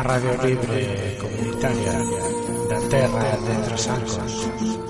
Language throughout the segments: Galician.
a Radio Libre Comunitaria da Terra de Trasancos.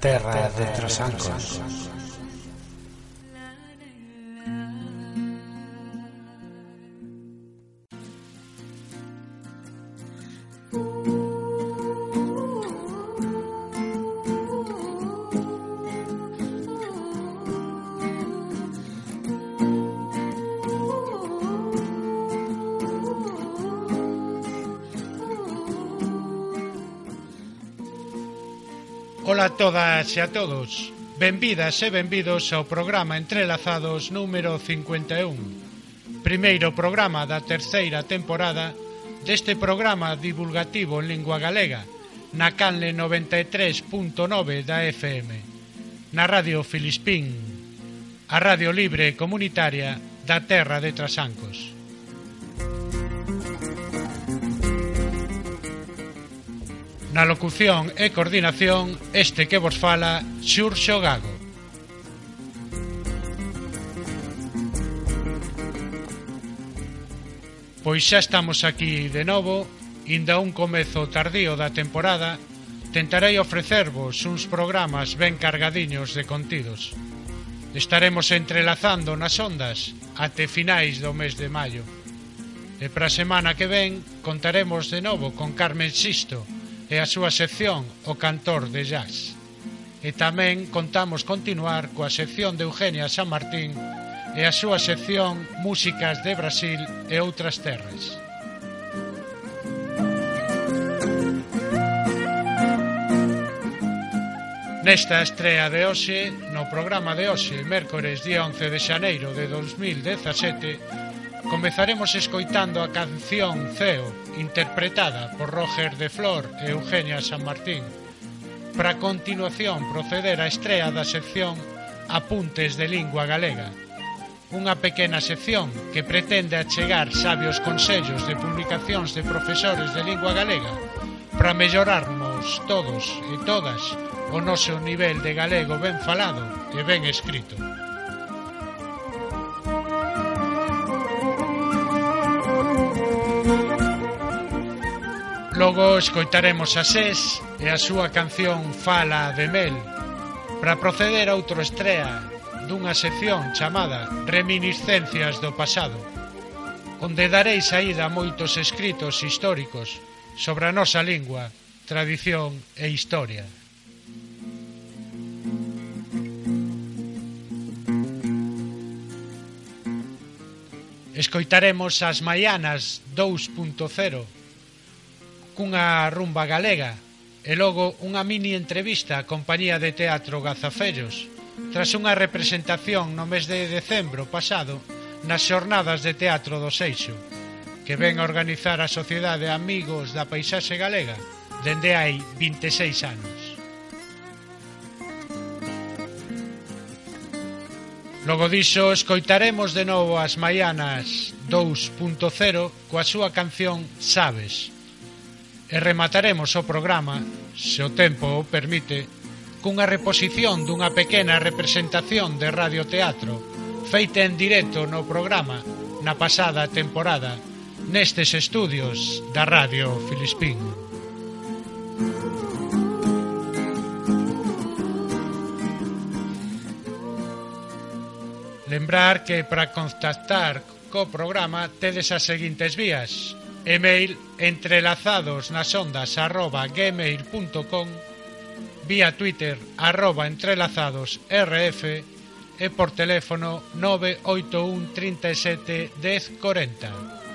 Terra de Trasancos. todas e a todos. Benvidas e benvidos ao programa Entrelazados número 51. Primeiro programa da terceira temporada deste programa divulgativo en lingua galega na canle 93.9 da FM na Radio Filispín a radio libre comunitaria da terra de Trasancos. Na locución e coordinación, este que vos fala, Xurxo Gago. Pois xa estamos aquí de novo, inda un comezo tardío da temporada, tentarei ofrecervos uns programas ben cargadiños de contidos. Estaremos entrelazando nas ondas até finais do mes de maio. E para a semana que ven contaremos de novo con Carmen Sisto, e a súa sección O Cantor de Jazz. E tamén contamos continuar coa sección de Eugenia San Martín e a súa sección Músicas de Brasil e outras terras. Nesta estrea de hoxe, no programa de hoxe, mércores día 11 de xaneiro de 2017, Comezaremos escoitando a canción Ceo, interpretada por Roger de Flor e Eugenia San Martín. Para continuación proceder á estrea da sección Apuntes de Lingua Galega, unha pequena sección que pretende achegar sabios consellos de publicacións de profesores de lingua galega para mellorarnos todos e todas o noso nivel de galego ben falado e ben escrito. Logo escoitaremos a SES e a súa canción Fala de Mel para proceder a outro estrea dunha sección chamada Reminiscencias do Pasado onde darei saída a moitos escritos históricos sobre a nosa lingua, tradición e historia. Escoitaremos as Maianas 2.0 cunha rumba galega e logo unha mini entrevista á compañía de teatro Gazafellos tras unha representación no mes de decembro pasado nas xornadas de teatro do Seixo que ven a organizar a Sociedade Amigos da Paisaxe Galega dende hai 26 anos. Logo diso, escoitaremos de novo as Maianas 2.0 coa súa canción Sabes, e remataremos o programa, se o tempo o permite, cunha reposición dunha pequena representación de radioteatro feita en directo no programa na pasada temporada nestes estudios da Radio Filispín. Lembrar que para contactar co programa tedes as seguintes vías email entrelazados nas ondas arroba gmail.com vía Twitter arroba entrelazados rf e por teléfono 981 37 1040.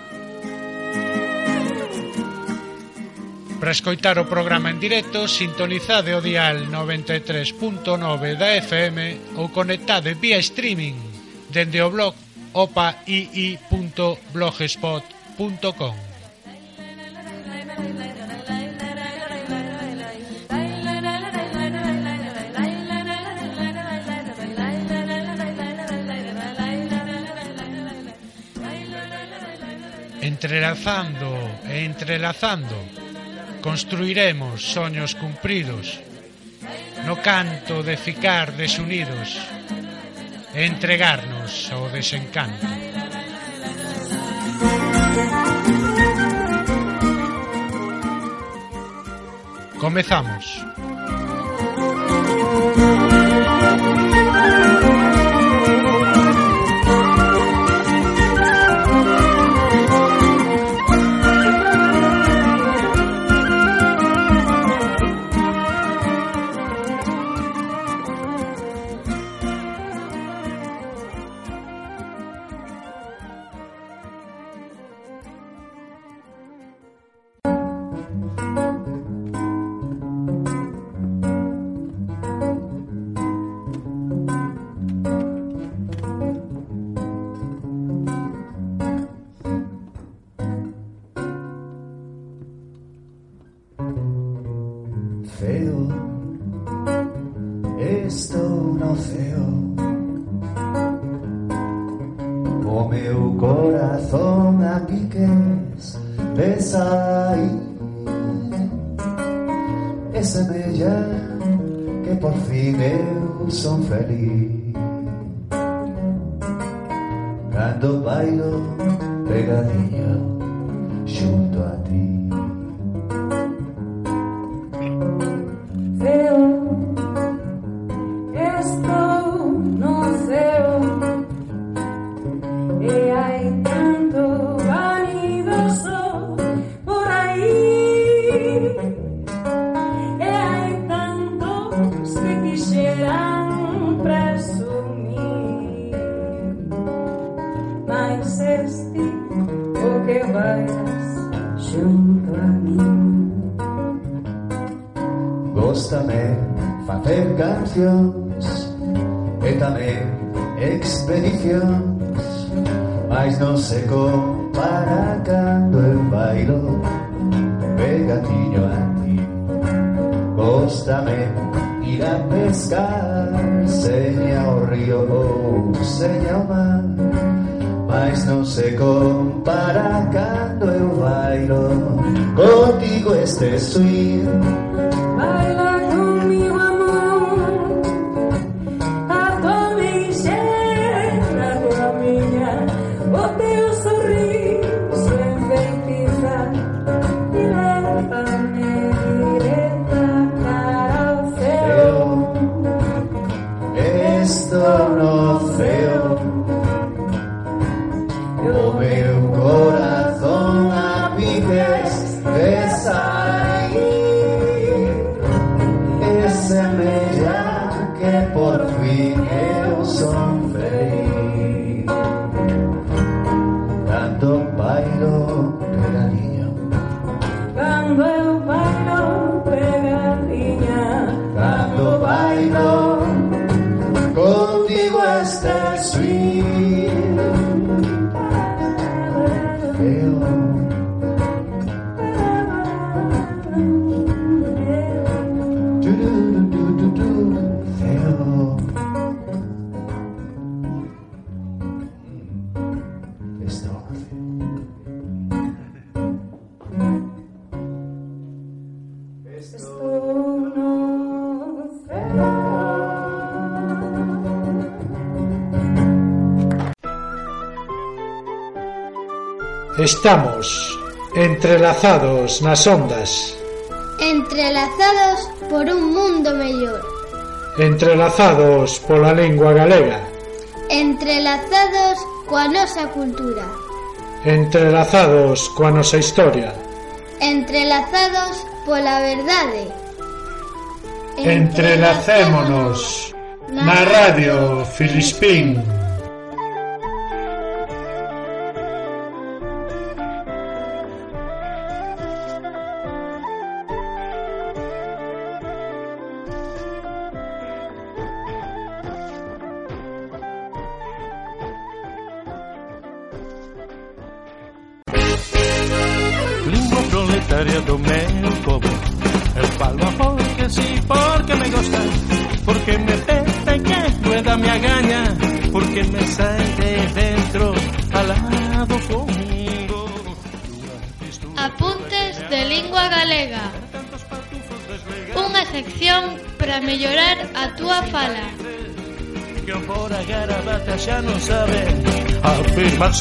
Para escoitar o programa en directo, sintonizade o dial 93.9 da FM ou conectade vía streaming dende o blog opaii.blogspot.com. Entrelazando e entrelazando construiremos soños cumpridos no canto de ficar desunidos e entregarnos ao desencanto. Comezamos. expedicións e tamén expedicións mas non se compara cando eu bailo. Pegatiño a ti. Góstame ir a pescar. Seña o río ou seña o mar. Mas non se compara cando eu bailo. Contigo este swing Baila Estamos entrelazados nas ondas. Entrelazados por un mundo mellor. Entrelazados pola lingua galega. Entrelazados coa nosa cultura. Entrelazados coa nosa historia. Entrelazados pola verdade. Entrelacémonos na Radio Filispín.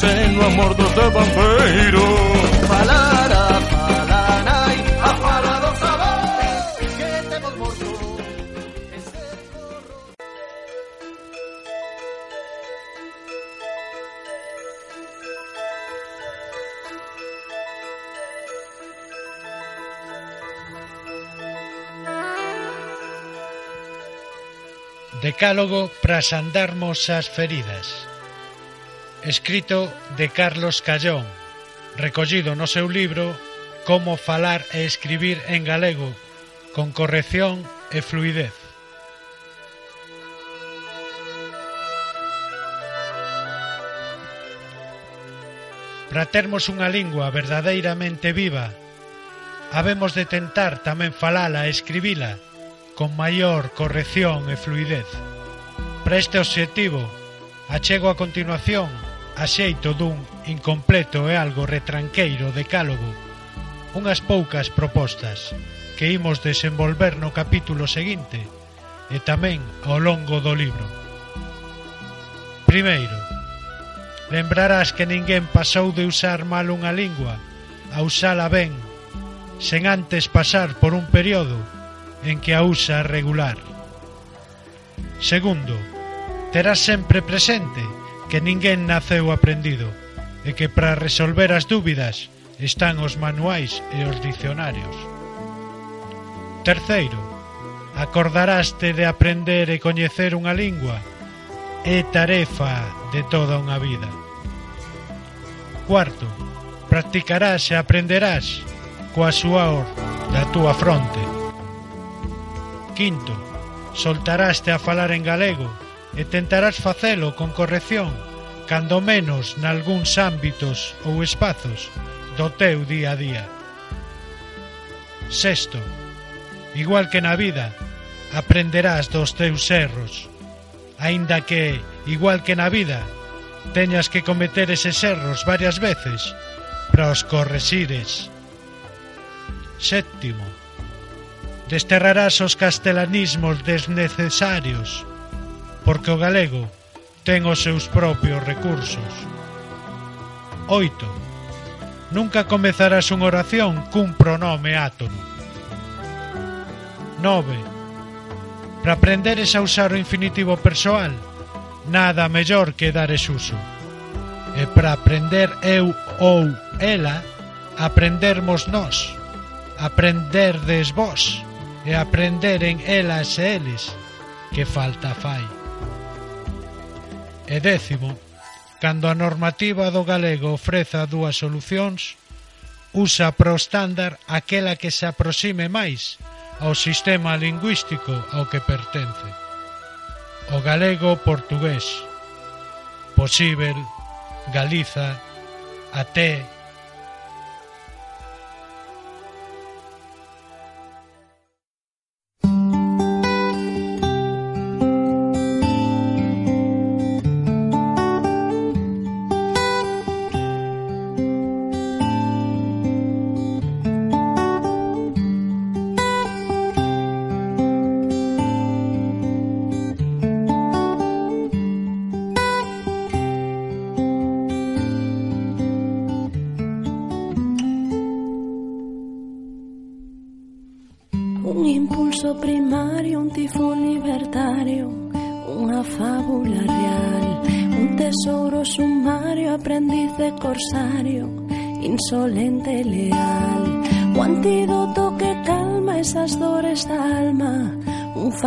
seno a mordos de bandeiro Falara, falarai, a fala do que temos morto ese corro Decálogo para sandarmos as feridas escrito de Carlos Callón, recollido no seu libro Como falar e escribir en galego con corrección e fluidez. Para termos unha lingua verdadeiramente viva, habemos de tentar tamén falala e escribila con maior corrección e fluidez. Para este obxectivo, achego a continuación a xeito dun incompleto e algo retranqueiro decálogo, unhas poucas propostas que imos desenvolver no capítulo seguinte e tamén ao longo do libro. Primeiro, lembrarás que ninguén pasou de usar mal unha lingua a usala ben, sen antes pasar por un período en que a usa regular. Segundo, terás sempre presente que ninguén naceu aprendido e que para resolver as dúbidas están os manuais e os dicionarios. Terceiro, acordaraste de aprender e coñecer unha lingua é tarefa de toda unha vida. Cuarto, practicarás e aprenderás coa súa or da túa fronte. Quinto, soltaraste a falar en galego e tentarás facelo con corrección, cando menos nalgúns ámbitos ou espazos do teu día a día. Sexto, igual que na vida, aprenderás dos teus erros, aínda que, igual que na vida, teñas que cometer eses erros varias veces para os corresires. Sétimo, desterrarás os castelanismos desnecesarios porque o galego ten os seus propios recursos. 8. Nunca comezarás unha oración cun pronome átono. 9. Para aprenderes a usar o infinitivo persoal, nada mellor que dares uso. E para aprender eu ou ela, aprendermos nós, aprenderdes vós e aprenderen elas e eles, que falta fai. E décimo, cando a normativa do galego ofreza dúas solucións, usa pro estándar aquela que se aproxime máis ao sistema lingüístico ao que pertence. O galego portugués, posível, Galiza, até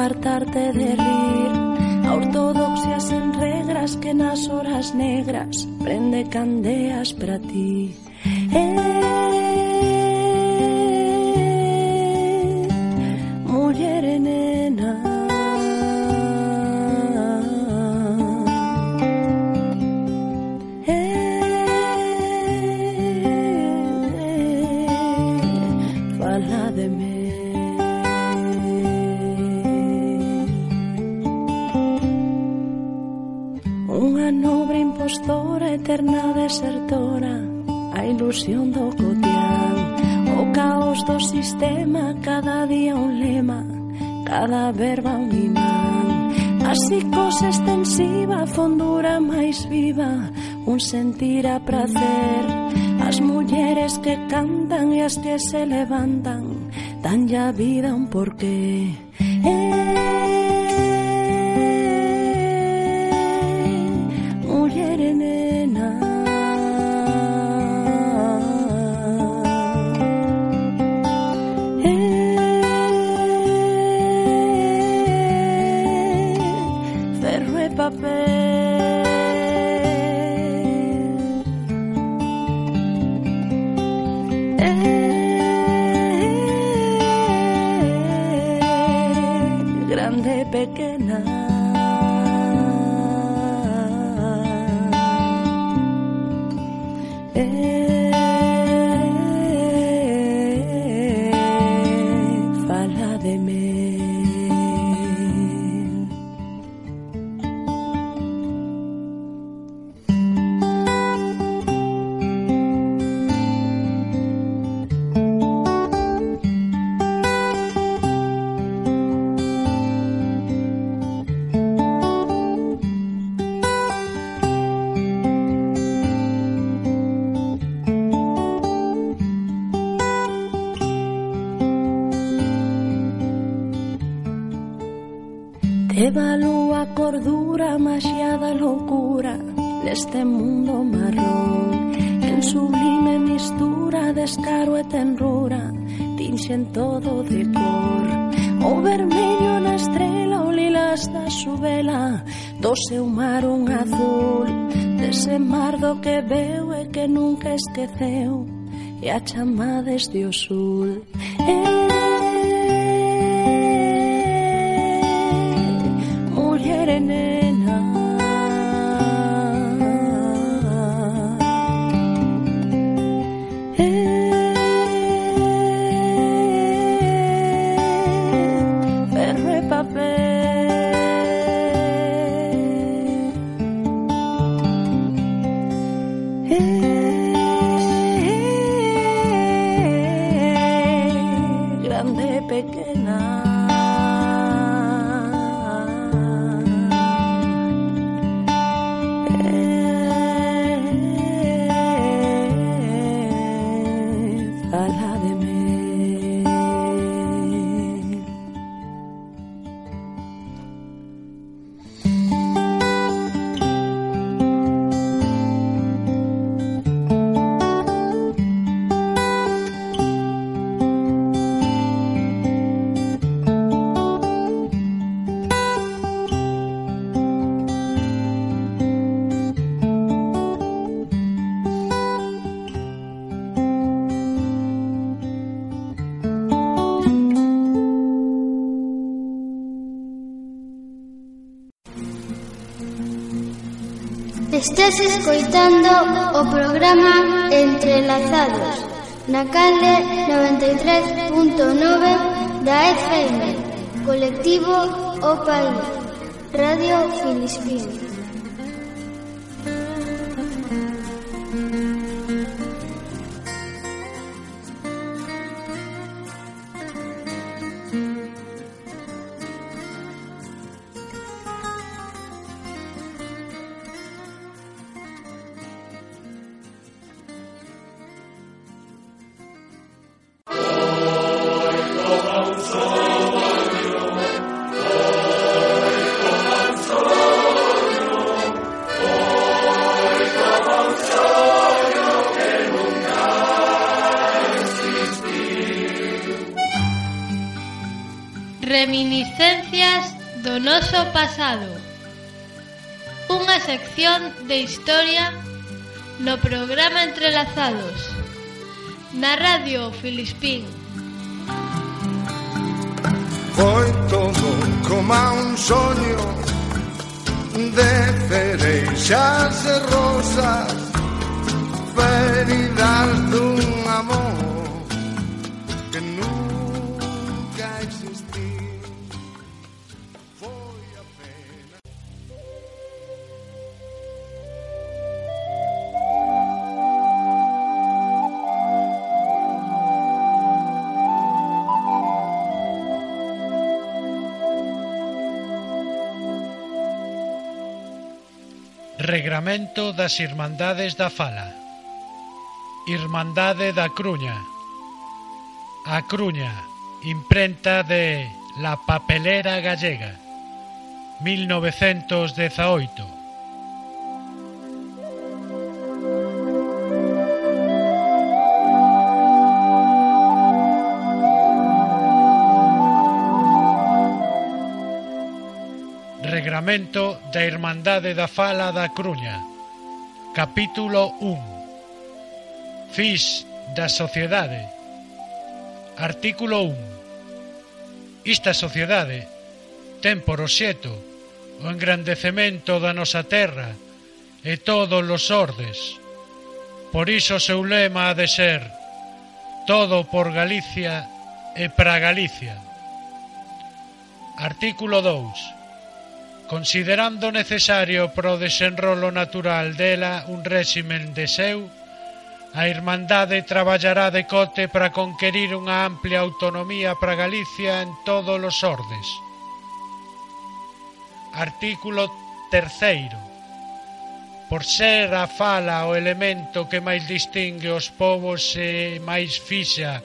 apartarte de rir. A ortodoxia sen regras que nas horas negras Prende candeas para ti. Eh, confusión do cotián. O caos do sistema Cada día un lema Cada verba un imán. A psicose extensiva Fondura máis viva Un sentir a prazer As mulleres que cantan E as que se levantan Dan ya vida un porqué. este mundo marrón. En sublime mistura descaro e tenrura Tinxen todo de cor O vermello na estrela O lilás da subela Do seu mar un azul. Dese mar do que veu E que nunca esqueceu E a chamades de o sul Eh Estás escoitando o programa Entrelazados na Calde 93.9 da FM Colectivo O País Radio Filispín. pasado. Unha sección de historia no programa Entrelazados na Radio Filispín. Foi todo como un soño de cereixas e rosas feridas dun amor Regramento das Irmandades da Fala. Irmandade da Cruña. A Cruña, imprenta de La Papelera Gallega 1918 Testamento da Irmandade da Fala da Cruña Capítulo 1 Fis da Sociedade. Artículo 1 Esta sociedade ten por oxeto o engrandecemento da nosa terra e todos os ordes. Por iso seu lema ha de ser todo por Galicia e para Galicia. Artículo 2 considerando necesario pro desenrolo natural dela un réximen de seu, a Irmandade traballará de cote para conquerir unha amplia autonomía para Galicia en todos os ordes. Artículo terceiro. Por ser a fala o elemento que máis distingue os povos e máis fixa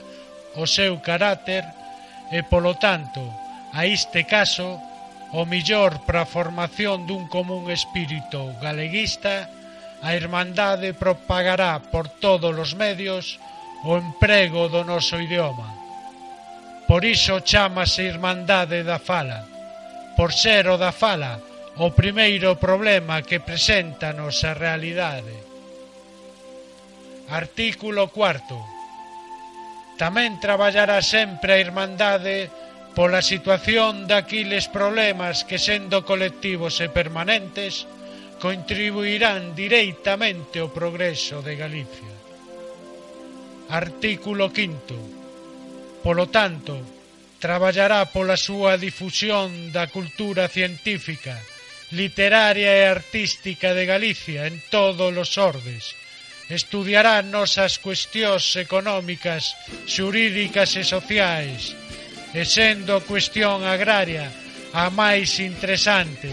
o seu carácter, e polo tanto, a este caso, o millor para a formación dun común espírito galeguista, a Irmandade propagará por todos os medios o emprego do noso idioma. Por iso chamase Irmandade da Fala, por ser o da Fala o primeiro problema que presenta nosa realidade. Artículo 4 Tamén traballará sempre a Irmandade Pola situación daquiles problemas que sendo colectivos e permanentes contribuirán directamente ao progreso de Galicia. Artículo 5 Polo tanto, traballará pola súa difusión da cultura científica, literaria e artística de Galicia en todos os ordes. Estudiará nosas cuestións económicas, xurídicas e sociais, e sendo cuestión agraria a máis interesante,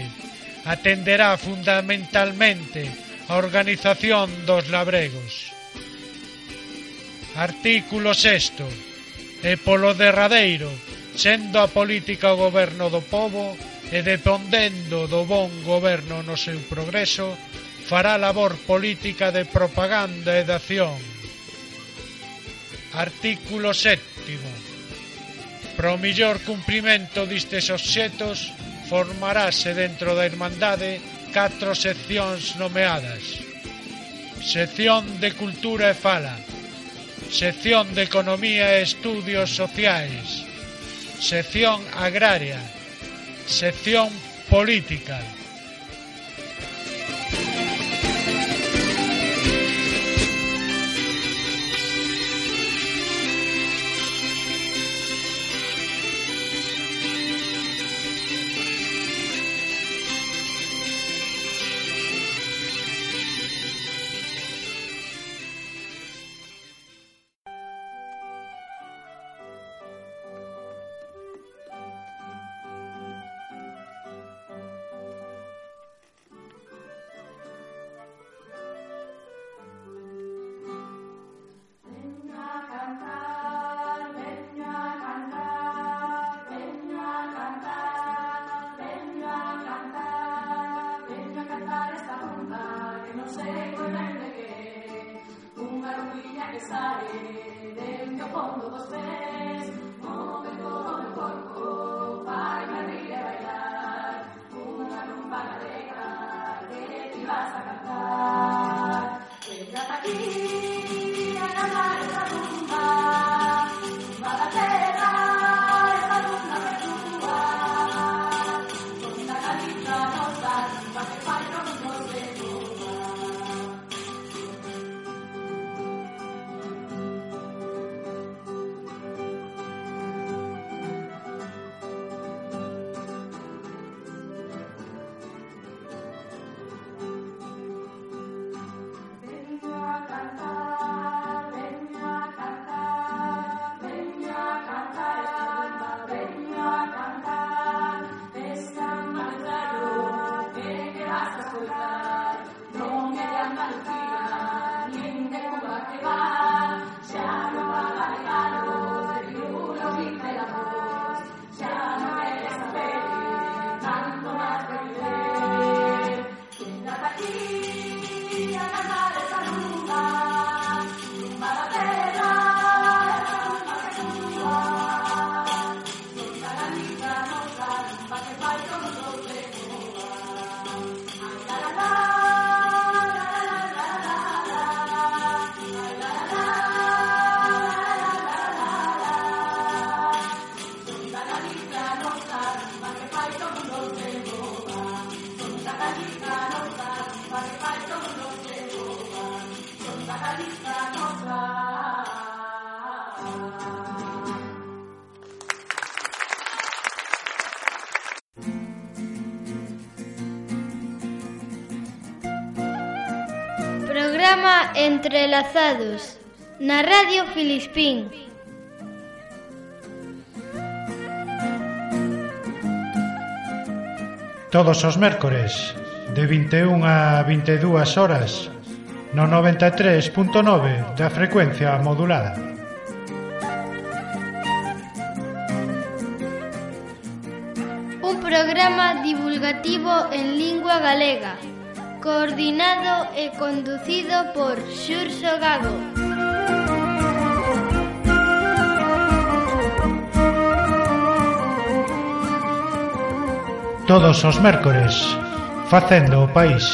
atenderá fundamentalmente a organización dos labregos. Artículo 6. E polo derradeiro, sendo a política o goberno do povo e dependendo do bon goberno no seu progreso, fará labor política de propaganda e de acción. Artículo 7 Pro millor cumprimento distes obxetos formarase dentro da Irmandade catro seccións nomeadas. Sección de Cultura e Fala, Sección de Economía e Estudios Sociais, Sección Agraria, Sección Política, Entrelazados na Radio Filispín. Todos os mércores de 21 a 22 horas no 93.9 da frecuencia modulada. Un programa divulgativo en lingua galega coordinado e conducido por Xurxo Gago. Todos os mércores, facendo o país.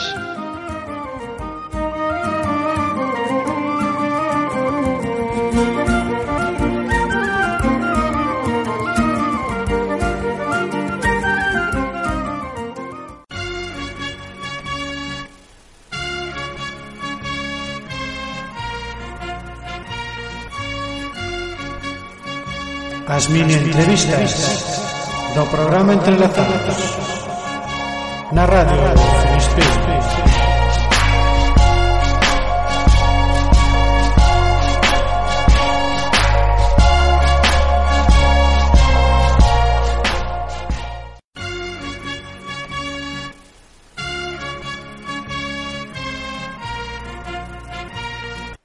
As mini entrevistas do programa Entrelazados na radio Filispín.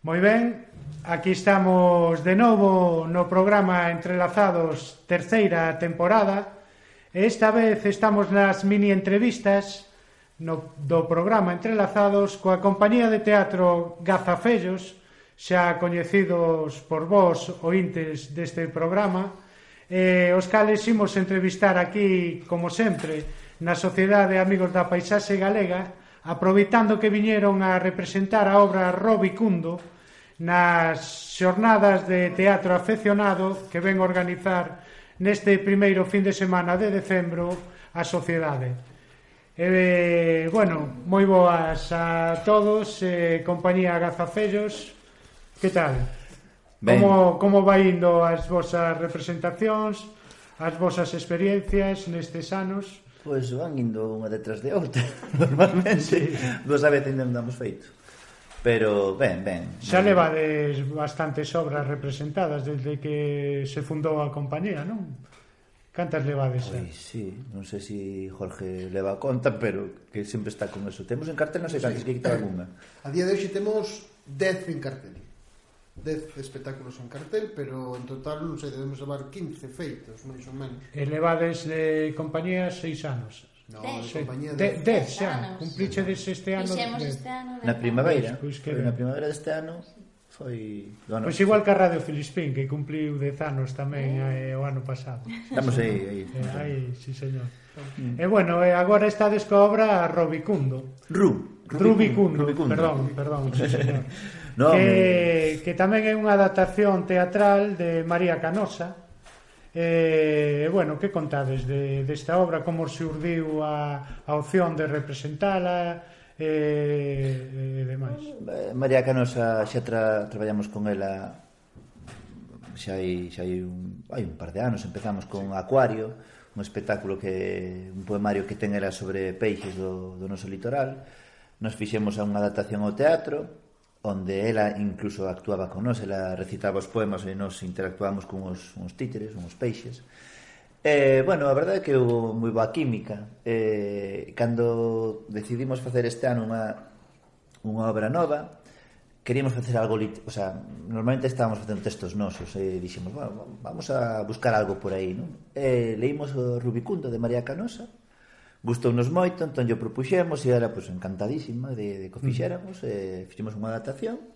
Moi ben, Aquí estamos de novo no programa Entrelazados terceira temporada. E esta vez estamos nas mini entrevistas no, do programa Entrelazados coa compañía de teatro Gazafellos xa coñecidos por vós ointes deste programa. Eh, os cales imos entrevistar aquí como sempre na Sociedade Amigos da Paisaxe Galega aproveitando que viñeron a representar a obra Robicundo nas xornadas de teatro afeccionado que ven organizar neste primeiro fin de semana de decembro a sociedade. E, bueno, moi boas a todos, eh, compañía Gazafellos, que tal? Ben. Como, como vai indo as vosas representacións, as vosas experiencias nestes anos? Pois van indo unha detrás de outra, normalmente. Sí. Dos a veces ainda non damos feito. Pero ben, ben. Xa eh, levades bastantes obras representadas desde que se fundou a compañía, non? Cantas levades? Pois sí, non sei se si Jorge leva conta, pero que sempre está con eso. Temos en cartel, non sei cantas, sí. que quitar alguna. A día de hoxe temos 10 en cartel. 10 espectáculos en cartel, pero en total non sei, debemos levar 15 feitos, máis ou menos. E levades de compañía 6 anos. No, de compañía de... De, dez xa, cumpliche cumplichedes este ano Fixemos este ano Na primavera, Pois, pois que na primavera deste ano foi, bueno, Pois igual que a Radio Filispín que cumpliu 10 anos tamén eh, o ano pasado. estamos aí, aí. Eh, aí, si señor. Mm. E bueno, eh, agora está descobra Robicundo. Ru, Rubicundo, Rubicundo. perdón, perdón, sí, señor. No, que, que tamén é unha adaptación teatral de María Canosa E, bueno, que contades de, desta obra? Como urdiu a, a opción de representala? Eh, e, e demais? Eh, María Canosa xa tra, traballamos con ela xa hai, xa hai un, hai un par de anos empezamos con sí. Acuario un espectáculo que un poemario que ten era sobre peixes do, do noso litoral nos fixemos a unha adaptación ao teatro onde ela incluso actuaba con nós, ela recitaba os poemas e nós interactuábamos con os, uns títeres, uns peixes. Eh, bueno, a verdade é que houve moi boa química. Eh, cando decidimos facer este ano unha, unha obra nova, queríamos facer algo lit... o sea, normalmente estábamos facendo textos nosos e dixemos, bueno, vamos a buscar algo por aí, non? Eh, leímos o Rubicundo de María Canosa, gustounos moito, entón yo propuxemos e era pois, encantadísima de, de que o fixéramos, mm. e fixemos unha adaptación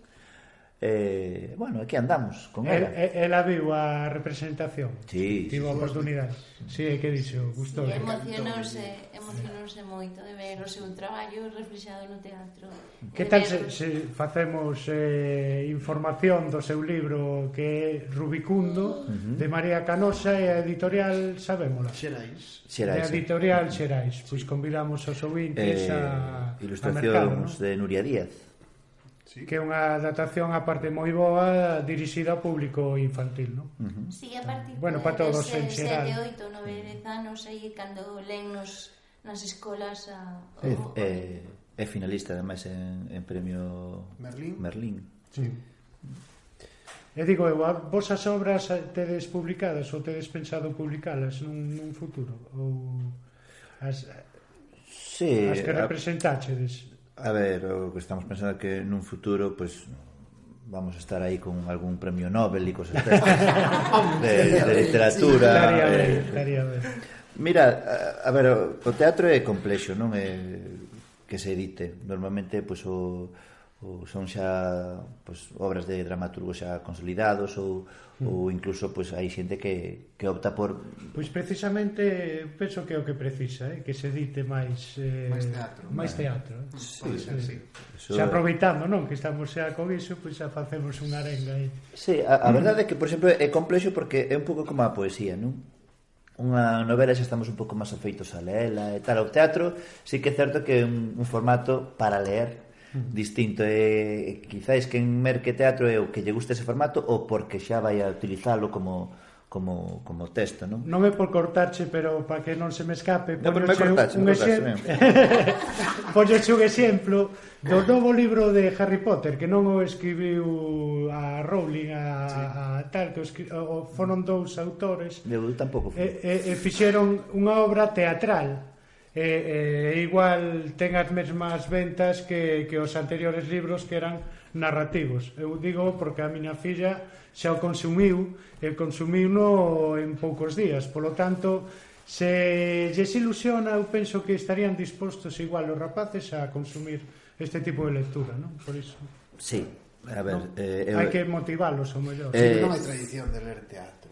eh, bueno, aquí andamos con ela. El, ela viu a representación. Sí, Tivo sí, oportunidade. Sí, é que dixo, gustou. Sí, emocionouse, emocionouse moito de ver o seu traballo reflexado no teatro. Que tal ver... se, se facemos eh, información do seu libro que é Rubicundo, uh -huh. de María Canosa e a editorial, sabémola. Xerais. Xerais. A editorial Xerais. Pois convidamos aos ouvintes eh, a, a mercado, Ilustracións ¿no? de Nuria Díaz sí. que é unha adaptación a parte moi boa dirixida ao público infantil, non? Uh -huh. Sí, a partir bueno, para todos de en xeral. 7, 8, 9, 10 anos aí cando len nos nas escolas a é, o, é, é finalista ademais en, en premio Merlín. Merlín. Sí. E digo, eu, vosas obras tedes publicadas ou tedes pensado publicalas nun, nun futuro? Ou as, sí, as que representaxedes? A ver, o que estamos pensando é que nun futuro, pois, pues, vamos a estar aí con algún premio Nobel e cosas destas de, de literatura. Sí, estaría eh. ben, estaría ben. Mira, a, a ver, o teatro é complexo, non é que se edite. Normalmente, pois, pues, o ou son xa pois, obras de dramaturgos xa consolidados ou, mm. ou incluso pois, hai xente que, que opta por... Pois precisamente penso que é o que precisa eh? que se dite máis eh, máis teatro, máis teatro eh? sí, ser, sí. Eso... xa aproveitando non que estamos xa con iso pois xa facemos unha arenga aí. Sí, a, a verdade é que por exemplo é complexo porque é un pouco como a poesía non? unha novela xa estamos un pouco máis afeitos a leela e tal, o teatro sí que é certo que é un, un formato para leer distinto e quizáis que en Merque Teatro é o que lle gusta ese formato ou porque xa vai a utilizalo como como, como texto, non? Non é por cortarche, pero para que non se me escape, no, ponloche un, un exemplo. un exemplo do novo libro de Harry Potter, que non o escribiu a Rowling, a, sí. a tal, que o, escri... o foron dous autores. Eu tampouco fui. E, e, e fixeron unha obra teatral e, e igual ten as mesmas ventas que, que os anteriores libros que eran narrativos. Eu digo porque a miña filla xa o consumiu e consumiu no en poucos días. Polo tanto, se lles ilusiona, eu penso que estarían dispostos igual os rapaces a consumir este tipo de lectura, non? Por iso. Sí, a ver... No? Eh, eu... Hai que motivalos, o mellor. Eh... Non hai tradición de ler teatro.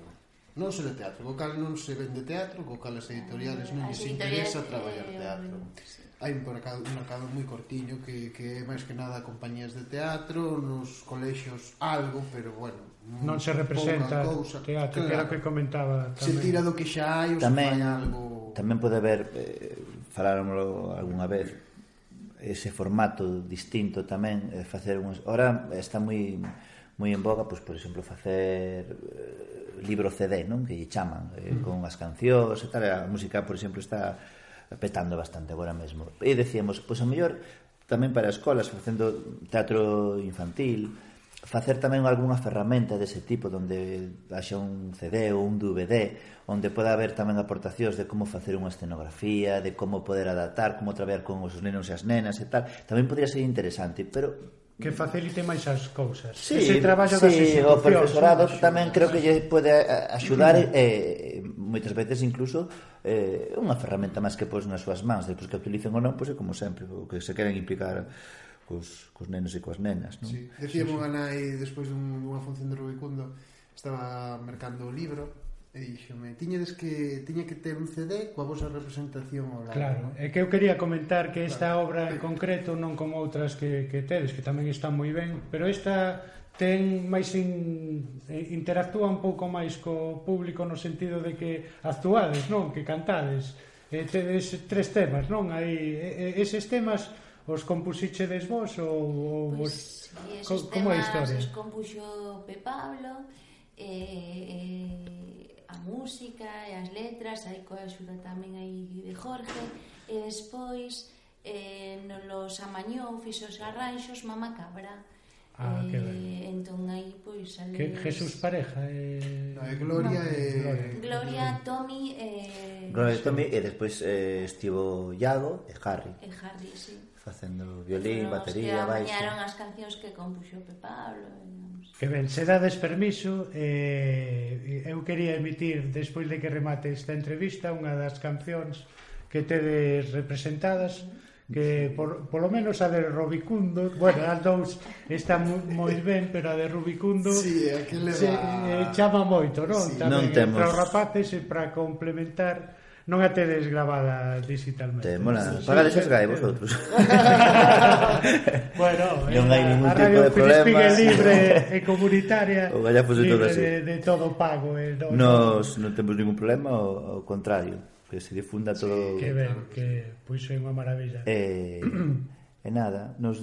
Non se de teatro, co cal non se vende teatro, co cal as editoriales non lles interesa traballar teatro. Sí. Hai un mercado, un mercado moi cortiño que, que é máis que nada compañías de teatro, nos colexios algo, pero bueno, non se representa cousa, teatro, claro. que era que comentaba tamén. Se tira do que xa hai ou tamén, se fai algo. Tamén pode haber eh, falámoslo algunha vez ese formato distinto tamén eh, facer uns... Ora está moi moi en boga, pois, por exemplo, facer eh, libro CD, non? Que lle chaman, eh, mm. con as cancións e tal, a música, por exemplo, está petando bastante agora mesmo. E decíamos, pois a mellor tamén para escolas facendo teatro infantil, facer tamén algunha ferramenta dese tipo onde haxa un CD ou un DVD onde poda haber tamén aportacións de como facer unha escenografía de como poder adaptar, como traballar con os nenos e as nenas e tal tamén podría ser interesante pero que facilite máis as cousas. Sí, Ese traballo das sí, o profesorado ¿no? tamén creo que lle pode eh, axudar eh, moitas veces incluso eh, unha ferramenta máis que pos nas súas mans, depois que utilicen ou non, pois é como sempre, o que se queren implicar cos, cos nenos e coas nenas. Non? Sí. Decíamos sí, sí. unha nai despois dunha función de Rubicundo estaba mercando o libro E díxome, tiñedes que tiña que ter un CD coa vosa representación ao lado. Claro, non? é que eu quería comentar que esta claro. obra en concreto non como outras que, que tedes, que tamén está moi ben, pero esta ten máis in, eh, interactúa un pouco máis co público no sentido de que actuades, non? Que cantades. E tedes tres temas, non? Aí eses temas os compusichedes vos ou, ou pues, vos... Sí, como é a historia? Os compuxo Pe Pablo, eh, eh música e as letras, hai coa axuda tamén aí de Jorge, e despois eh, no los amañou, fixo os arranxos, Mama Cabra, Ah, eh, que ben. Entón aí pois sale Que Jesús Pareja e eh... no, é Gloria no. Eh, e Gloria, Tommy e eh... Gloria Tommy e despois eh, estivo Iago e Harry. E Harry, sí. Facendo violín, Pero batería, baixo. Pero as cancións que compuxo Pepe Pablo. Eh, e... Que ben, se dades permiso, eh, eu quería emitir, despois de que remate esta entrevista, unha das cancións que tedes representadas, mm -hmm que por, polo menos a de Rubicundo, bueno, as dous están moi ben, pero a de Rubicundo sí, va... se, eh, chama moito, non? Sí, Tamén non temos... para os rapaces e para complementar non a tedes gravada digitalmente. Témola, sí, pagades sí, os gai vosotros. bueno, non hai ningún tipo de problema. A libre e comunitaria. O galla fose todo así. De, de todo pago, eh, non. Nos non temos ningún problema, ao contrario que se difunda todo. Sí, que ben, que pois é unha maravilla. E, eh, e nada, nos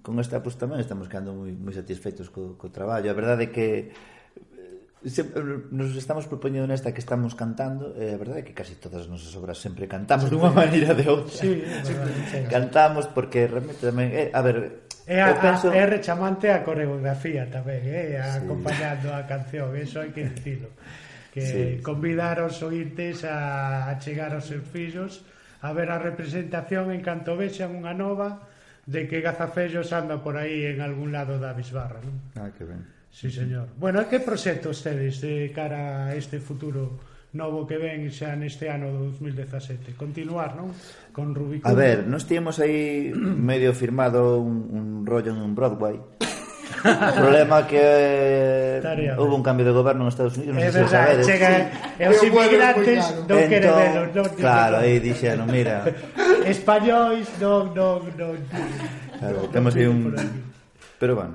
con esta pues, tamén estamos quedando moi moi satisfeitos co, co traballo. A verdade é que eh, sempre, nos estamos propoñendo nesta que estamos cantando e a verdade é que casi todas as nosas obras sempre cantamos dunha maneira de outra sí, verdade, cantamos porque realmente tamén eh, a ver É, a, penso... é rechamante a coreografía tamén, eh? acompañando sí. acompañando a canción, eso hai que dicilo. que sí. convidar os ointes a, a chegar aos seus fillos a ver a representación en canto vexan unha nova de que Gazafellos anda por aí en algún lado da bisbarra, non? Ah, que ben. Sí, señor. Bueno, e que proxectos tedes de cara a este futuro novo que ven xa neste ano 2017? Continuar, non? Con Rubicón. A ver, nós tínhamos aí medio firmado un, un rollo en Broadway o problema que Estaría houve un cambio de goberno nos Estados Unidos, non sei se sabedes. Chega, e os Pero bueno, imigrantes moi non entón, velos, non. Claro, aí dixeron, mira, Españois, non, non, non. claro, temos aí un Pero bueno.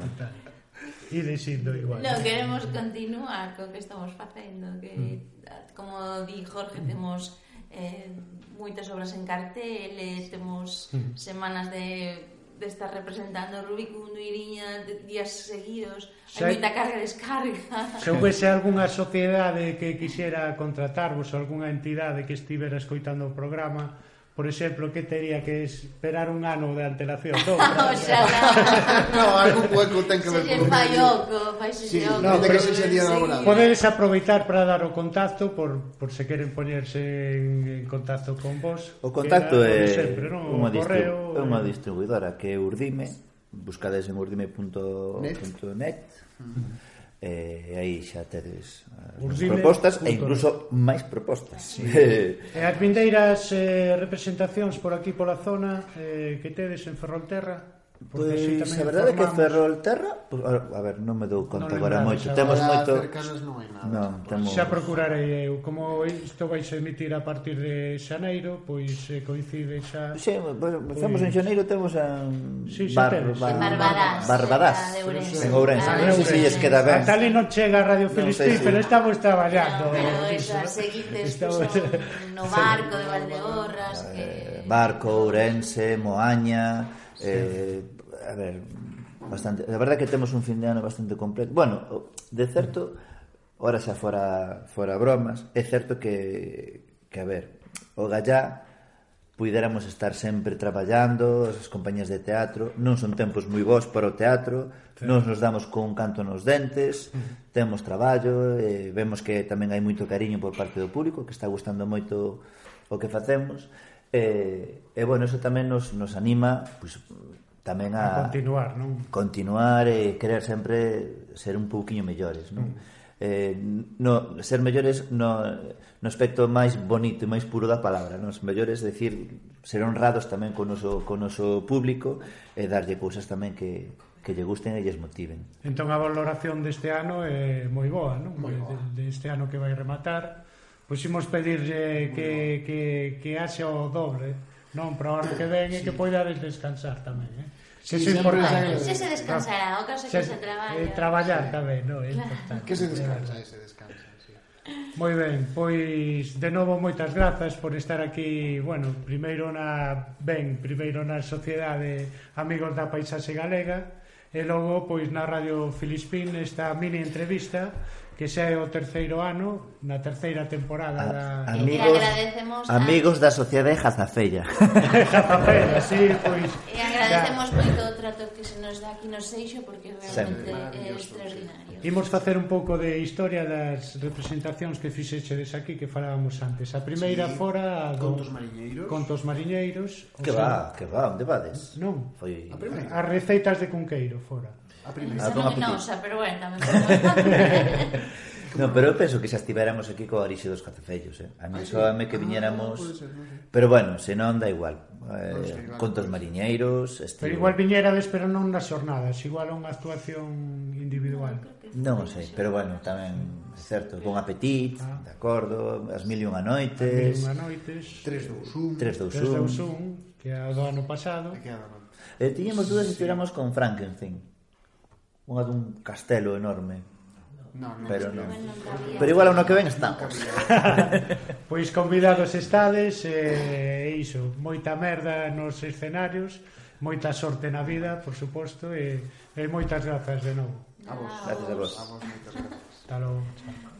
E dicindo igual. Non queremos continuar co que estamos facendo, que mm. como di Jorge, temos eh, moitas obras en cartel, temos mm. semanas de de estar representando Rubik un Iriña días seguidos, hai moita carga e descarga. Se houvese algunha sociedade que quixera contratarvos, algunha entidade que estivera escoitando o programa, por exemplo, que tería que esperar un ano de antelación. No, Oxalá. no, algún hueco ten que ver con Faioco, faise sí, no, pero, que se día sí. Podedes aproveitar para dar o contacto por, por se queren poñerse en, en contacto con vos. O contacto era, é sempre, no, unha, correo, é unha eh. distribuidora que é Urdime, buscades en urdime.net. Uh Eh, aí xa tedes eh, Urdime, propostas e incluso máis propostas. Sí. e eh, as vindeiras eh, representacións por aquí pola zona eh, que tedes en Ferrolterra? Pois a verdade é que Ferrolterra pues, A ver, non me dou conta non agora moito. Temos moito non, nada, non, temos... Xa procurarei eu. Como isto vai se emitir a partir de xaneiro Pois eh, coincide xa Si, sí, estamos en pois- xaneiro Temos a sí, sí, bar, Barbarás Barbarás En Ourense. Ah, non sei se lles queda ben. A tal non chega a Radio Filistí Pero estamos traballando. Pero esa, seguites No barco de Valdeorras que eh, Barco, Ourense, Moaña eh, a ver, bastante, a verdade que temos un fin de ano bastante completo. Bueno, de certo, ora xa fora fora bromas, é certo que que a ver, o Gallá puidéramos estar sempre traballando, as compañías de teatro, non son tempos moi bons para o teatro, sí. nos nos damos con un canto nos dentes, temos traballo, e vemos que tamén hai moito cariño por parte do público, que está gustando moito o que facemos, e, e bueno, eso tamén nos, nos anima, pois, tamén a, a continuar, non? Continuar e querer sempre ser un pouquiño mellores, non? Mm. Eh, no, ser mellores no, no aspecto máis bonito e máis puro da palabra, non? Mellores, decir, ser honrados tamén con noso, con noso público e darlle cousas tamén que, que lle gusten e lles motiven. Entón a valoración deste ano é moi boa, non? Moi boa. De, deste ano que vai rematar, pois imos pedirlle que, que, que haxe o doble, Non, para a hora que ven sí. e que poidades descansar tamén, eh? Sí, sí, é importante. Se se descansará, o caso é que se, se traballa. Eh, traballar sí. tamén, non? É claro. importante. Que se descansa, se descansa. Sí. Moi ben, pois de novo moitas grazas por estar aquí, bueno, primeiro na ben, primeiro na Sociedade Amigos da Paisaxe Galega e logo pois na Radio Filispín esta mini entrevista que xa é o terceiro ano na terceira temporada a, da... Amigos, agradecemos amigos da Sociedade Jazafella Jazafella, sí, pois e agradecemos ya. moito o trato que se nos dá aquí no Seixo porque realmente eh, é extraordinario. Imos facer un pouco de historia das representacións que fixechedes aquí que falábamos antes. A primeira sí, fora a do... Contos Mariñeiros? Contos Mariñeiros Que va, que va, onde vades? Non, Foi... a primeira. as receitas de Cunqueiro fora. A primeira. A non nosa, pero bueno, tamén. No, pero eu penso que xa estiveramos aquí co orixe dos cacefellos, eh? A mí ah, soame que ah, viñéramos... Ah, ser, no sé. Pero bueno, se non da igual. Ah, eh, no, sí, claro, contos pois. mariñeiros... Estilo... Pero igual viñerades, pero non nas xornadas. Igual unha actuación individual. Non sei, pero bueno, tamén é certo. Bon apetit, ah. de acordo, as mil e unha noites... As mil e unha noites... 3-2-1... 3-2-1... Que é do ano pasado... E, que ano... e tiñemos dúas se tiramos con Frankenstein unha dun castelo enorme. No, no, pero non. No. Pero igual a unha que ven estamos. pois convidados estades, eh, iso, moita merda nos escenarios, moita sorte na vida, por suposto, e, e moitas grazas de novo. A vos. Gracias a vos. A vos moitas grazas. Hasta logo. Chao.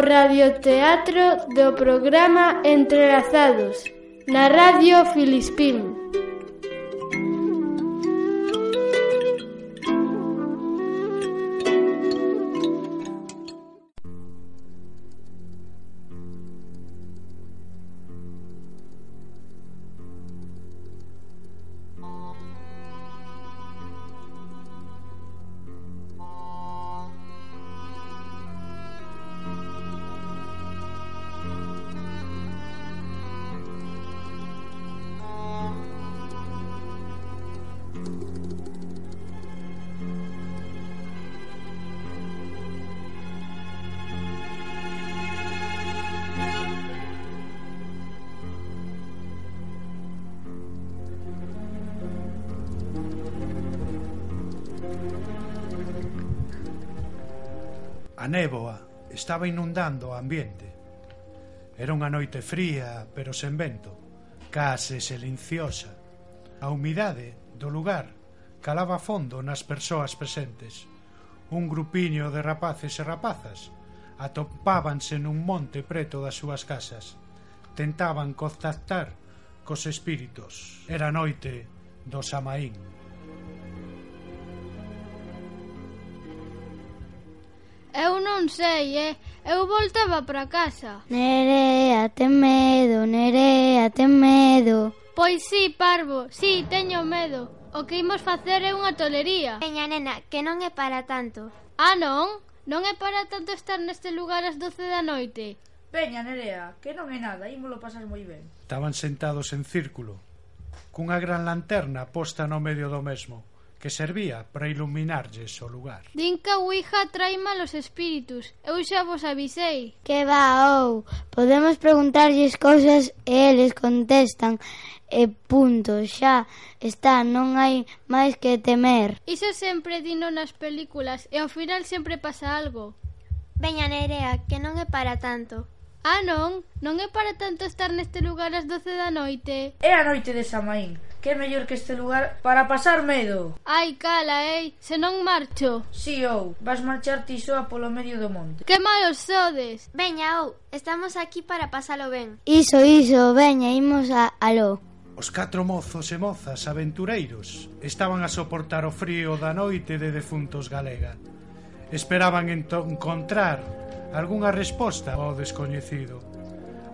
radioteatro do programa Entrelazados na Radio Filispín. A néboa estaba inundando o ambiente. Era unha noite fría, pero sen vento, case silenciosa. A humidade do lugar calaba fondo nas persoas presentes. Un grupiño de rapaces e rapazas atopábanse nun monte preto das súas casas. Tentaban contactar cos espíritos. Era noite do Samaín. Eu non sei, eh? Eu voltaba para casa. Nerea, ten medo, Nerea, ten medo. Pois sí, parvo, sí, teño medo. O que imos facer é unha tolería. Peña nena, que non é para tanto. Ah, non? Non é para tanto estar neste lugar ás doce da noite. Peña, Nerea, que non é nada, ímolo pasar moi ben. Estaban sentados en círculo, cunha gran lanterna posta no medio do mesmo que servía para iluminarlles o lugar. Din que a Ouija trai malos espíritus. Eu xa vos avisei. Que va, ou. Podemos preguntarlles cousas e eles contestan. E punto, xa está, non hai máis que temer. Iso sempre dino nas películas e ao final sempre pasa algo. Veña, Nerea, que non é para tanto. Ah, non, non é para tanto estar neste lugar ás doce da noite. É a noite de Samaín, que é mellor que este lugar para pasar medo. Ai, cala, ei, se non marcho. Si, ou, vas marchar ti soa polo medio do monte. Que malos sodes. Veña, ou, estamos aquí para pasalo ben. Iso, iso, veña, imos a aló. Os catro mozos e mozas aventureiros estaban a soportar o frío da noite de defuntos galega. Esperaban entón encontrar algunha resposta ao descoñecido.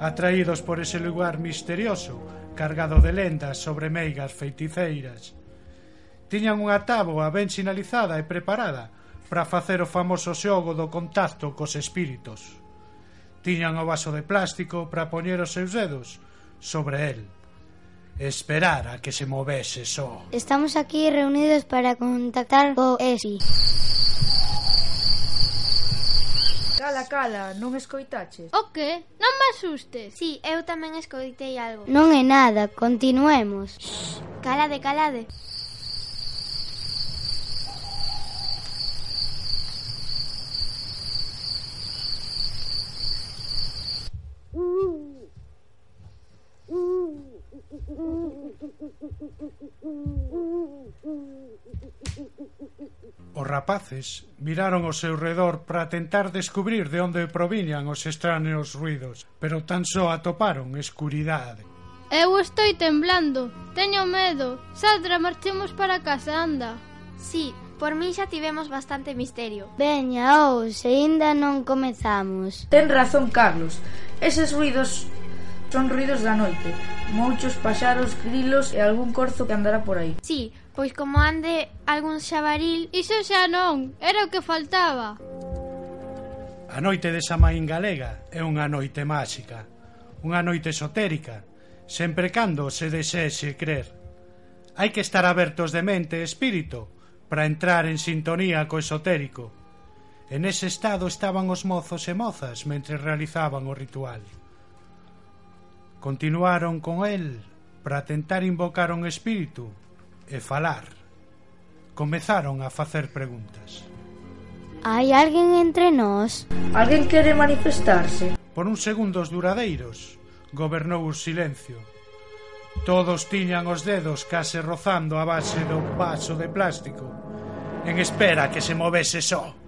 Atraídos por ese lugar misterioso, cargado de lendas sobre meigas feiticeiras. Tiñan unha táboa ben sinalizada e preparada para facer o famoso xogo do contacto cos espíritos. Tiñan o vaso de plástico para poñer os seus dedos sobre el. Esperar a que se movese só. Estamos aquí reunidos para contactar co ESI. Cala, cala, non escoitaches. O que? Non me asustes. Si, sí, eu tamén escoitei algo. Non é nada, continuemos. Shh, calade, calade. Calade. Os rapaces miraron ao seu redor para tentar descubrir de onde proviñan os extraños ruidos, pero tan só atoparon escuridade. Eu estou temblando, teño medo. Sandra, marchemos para casa, anda. Sí, por mí xa tivemos bastante misterio. Veña, ou, se ainda non comezamos. Ten razón, Carlos. Eses ruidos Son ruidos da noite, mouchos, paxaros, grilos e algún corzo que andará por aí. Sí, pois como ande algún xabaril... Iso xa non, era o que faltaba. A noite de Samaín Galega é unha noite máxica, unha noite esotérica, sempre cando se desexe crer. Hai que estar abertos de mente e espírito para entrar en sintonía co esotérico. En ese estado estaban os mozos e mozas mentre realizaban o ritual. Continuaron con el para tentar invocar un espírito e falar. Comezaron a facer preguntas. Hai alguén entre nós? Alguén quere manifestarse? Por uns segundos duradeiros gobernou o silencio. Todos tiñan os dedos case rozando a base do vaso de plástico en espera que se movese só.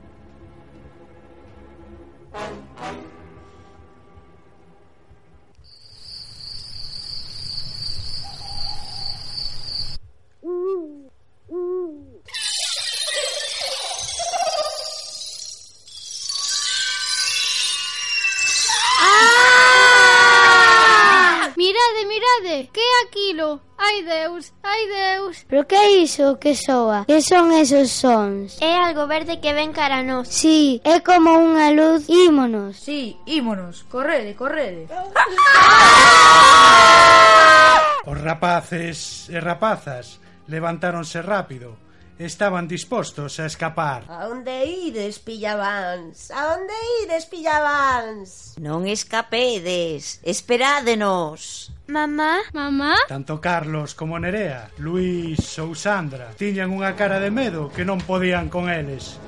iso que soa? Que son esos sons? É algo verde que ven cara a nós. Sí, é como unha luz. Ímonos. Sí, ímonos. Correde, correde. Os rapaces e rapazas levantáronse rápido estaban dispostos a escapar. A onde ides, pillabans? A onde ides, pillabans? Non escapedes, esperádenos. Mamá, mamá. Tanto Carlos como Nerea, Luís ou Sandra tiñan unha cara de medo que non podían con eles.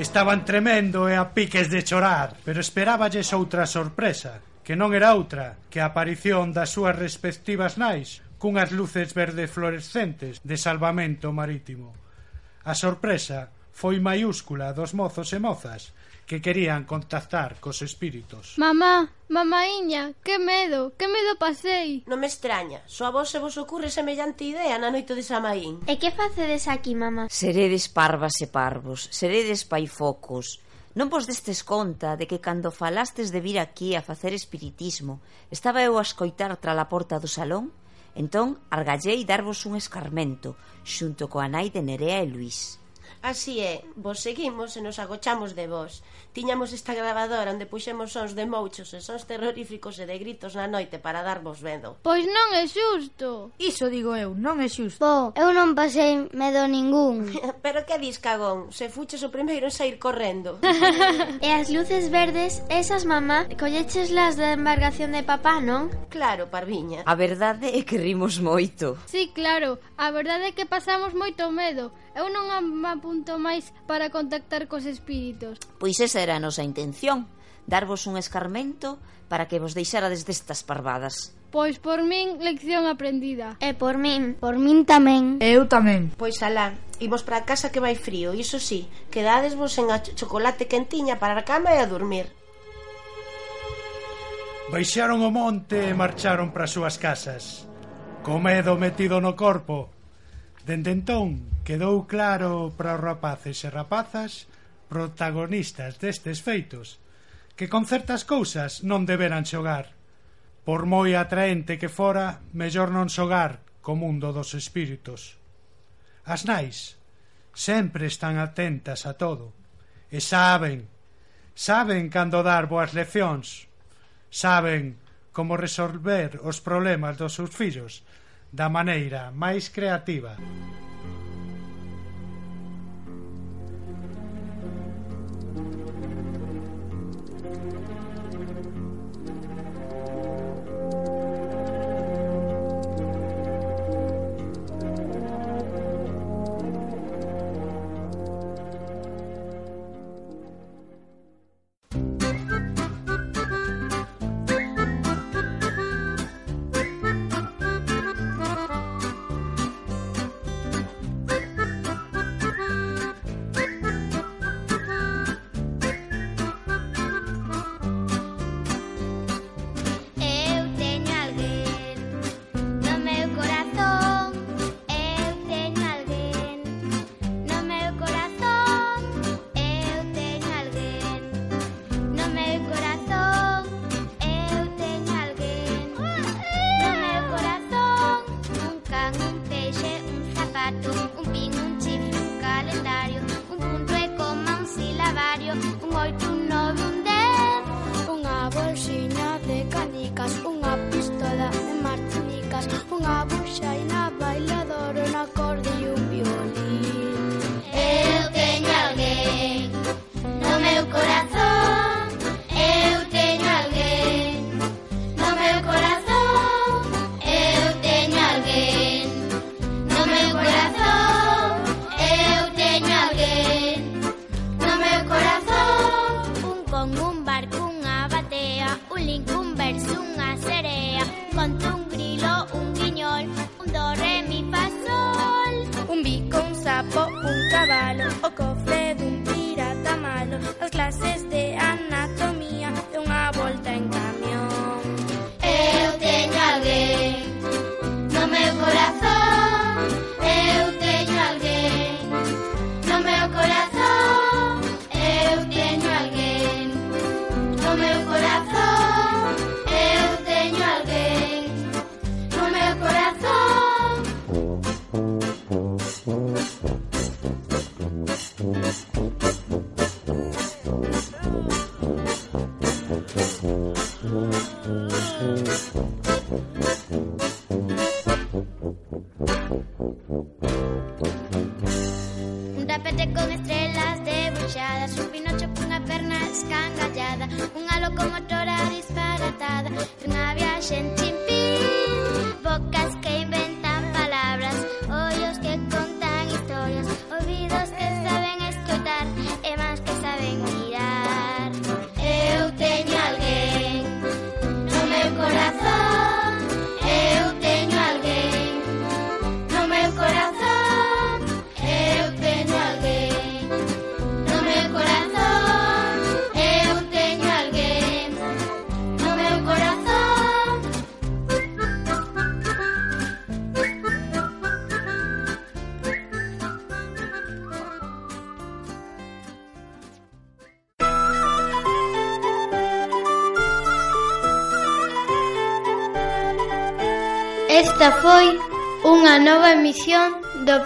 Estaban tremendo e a piques de chorar, pero esperáballes outra sorpresa, que non era outra que a aparición das súas respectivas nais cunhas luces verde fluorescentes de salvamento marítimo. A sorpresa foi maiúscula dos mozos e mozas que querían contactar cos espíritos. Mamá, mamaiña, que medo, que medo pasei. Non me extraña, só a vos se vos ocurre semellante idea na noite de Samaín. E que facedes aquí, mamá? Seredes parvas e parvos, seredes paifocos, Non vos destes conta de que cando falastes de vir aquí a facer espiritismo, estaba eu a escoitar tra a porta do salón? Entón argallei darvos un escarmento, xunto coa nai de Nerea e Luís. Así é, vos seguimos e nos agochamos de vos. Tiñamos esta grabadora onde puxemos sons de mouchos e sons terroríficos e de gritos na noite para darvos medo. Pois non é xusto. Iso digo eu, non é xusto. Bo, eu non pasei medo ningún. Pero que dis, cagón? Se fuches o primeiro en sair correndo. e as luces verdes, esas mamá, colleches da embargación de papá, non? Claro, parviña. A verdade é que rimos moito. Sí, claro. A verdade é que pasamos moito medo. Eu non me apunto máis para contactar cos espíritos. Pois esa era a nosa intención, darvos un escarmento para que vos deixarades destas parvadas. Pois por min lección aprendida. E por min. Por min tamén. E eu tamén. Pois alá, imos para casa que vai frío, iso sí, quedadesvos en a chocolate quentiña para a cama e a dormir. Baixaron o monte e marcharon para as súas casas. Co medo metido no corpo, Dende entón quedou claro para os rapaces e rapazas protagonistas destes feitos que con certas cousas non deberan xogar. Por moi atraente que fora, mellor non xogar co mundo dos espíritus. As nais sempre están atentas a todo e saben, saben cando dar boas leccións, saben como resolver os problemas dos seus fillos da maneira máis creativa.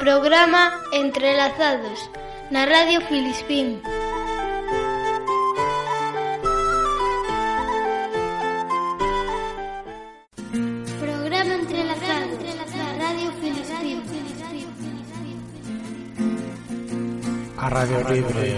programa Entrelazados na Radio Filispín. Programa Entrelazados, na Radio Filispín. A Radio Libre.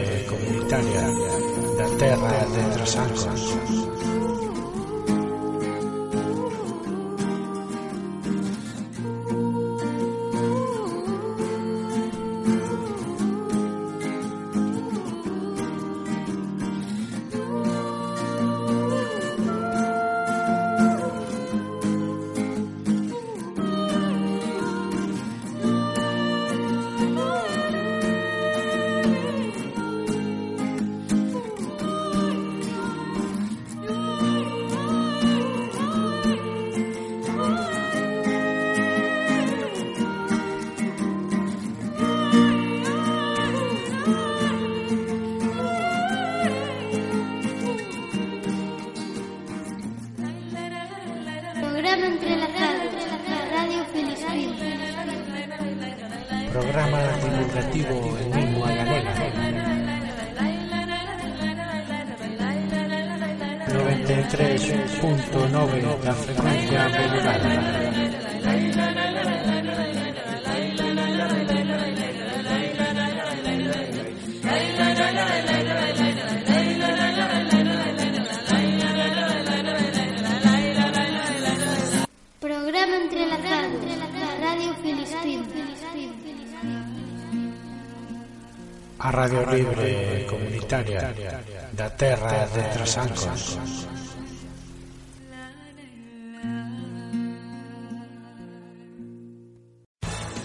Terra de Trasancos.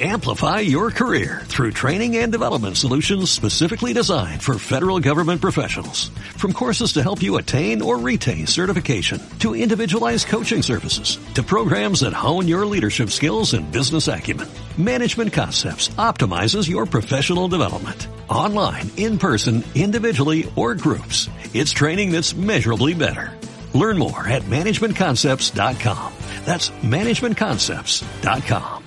Amplify your career through training and development solutions specifically designed for federal government professionals. From courses to help you attain or retain certification, to individualized coaching services, to programs that hone your leadership skills and business acumen, Management Concepts optimizes your professional development. Online, in person, individually, or groups. It's training that's measurably better. Learn more at managementconcepts.com. That's managementconcepts.com.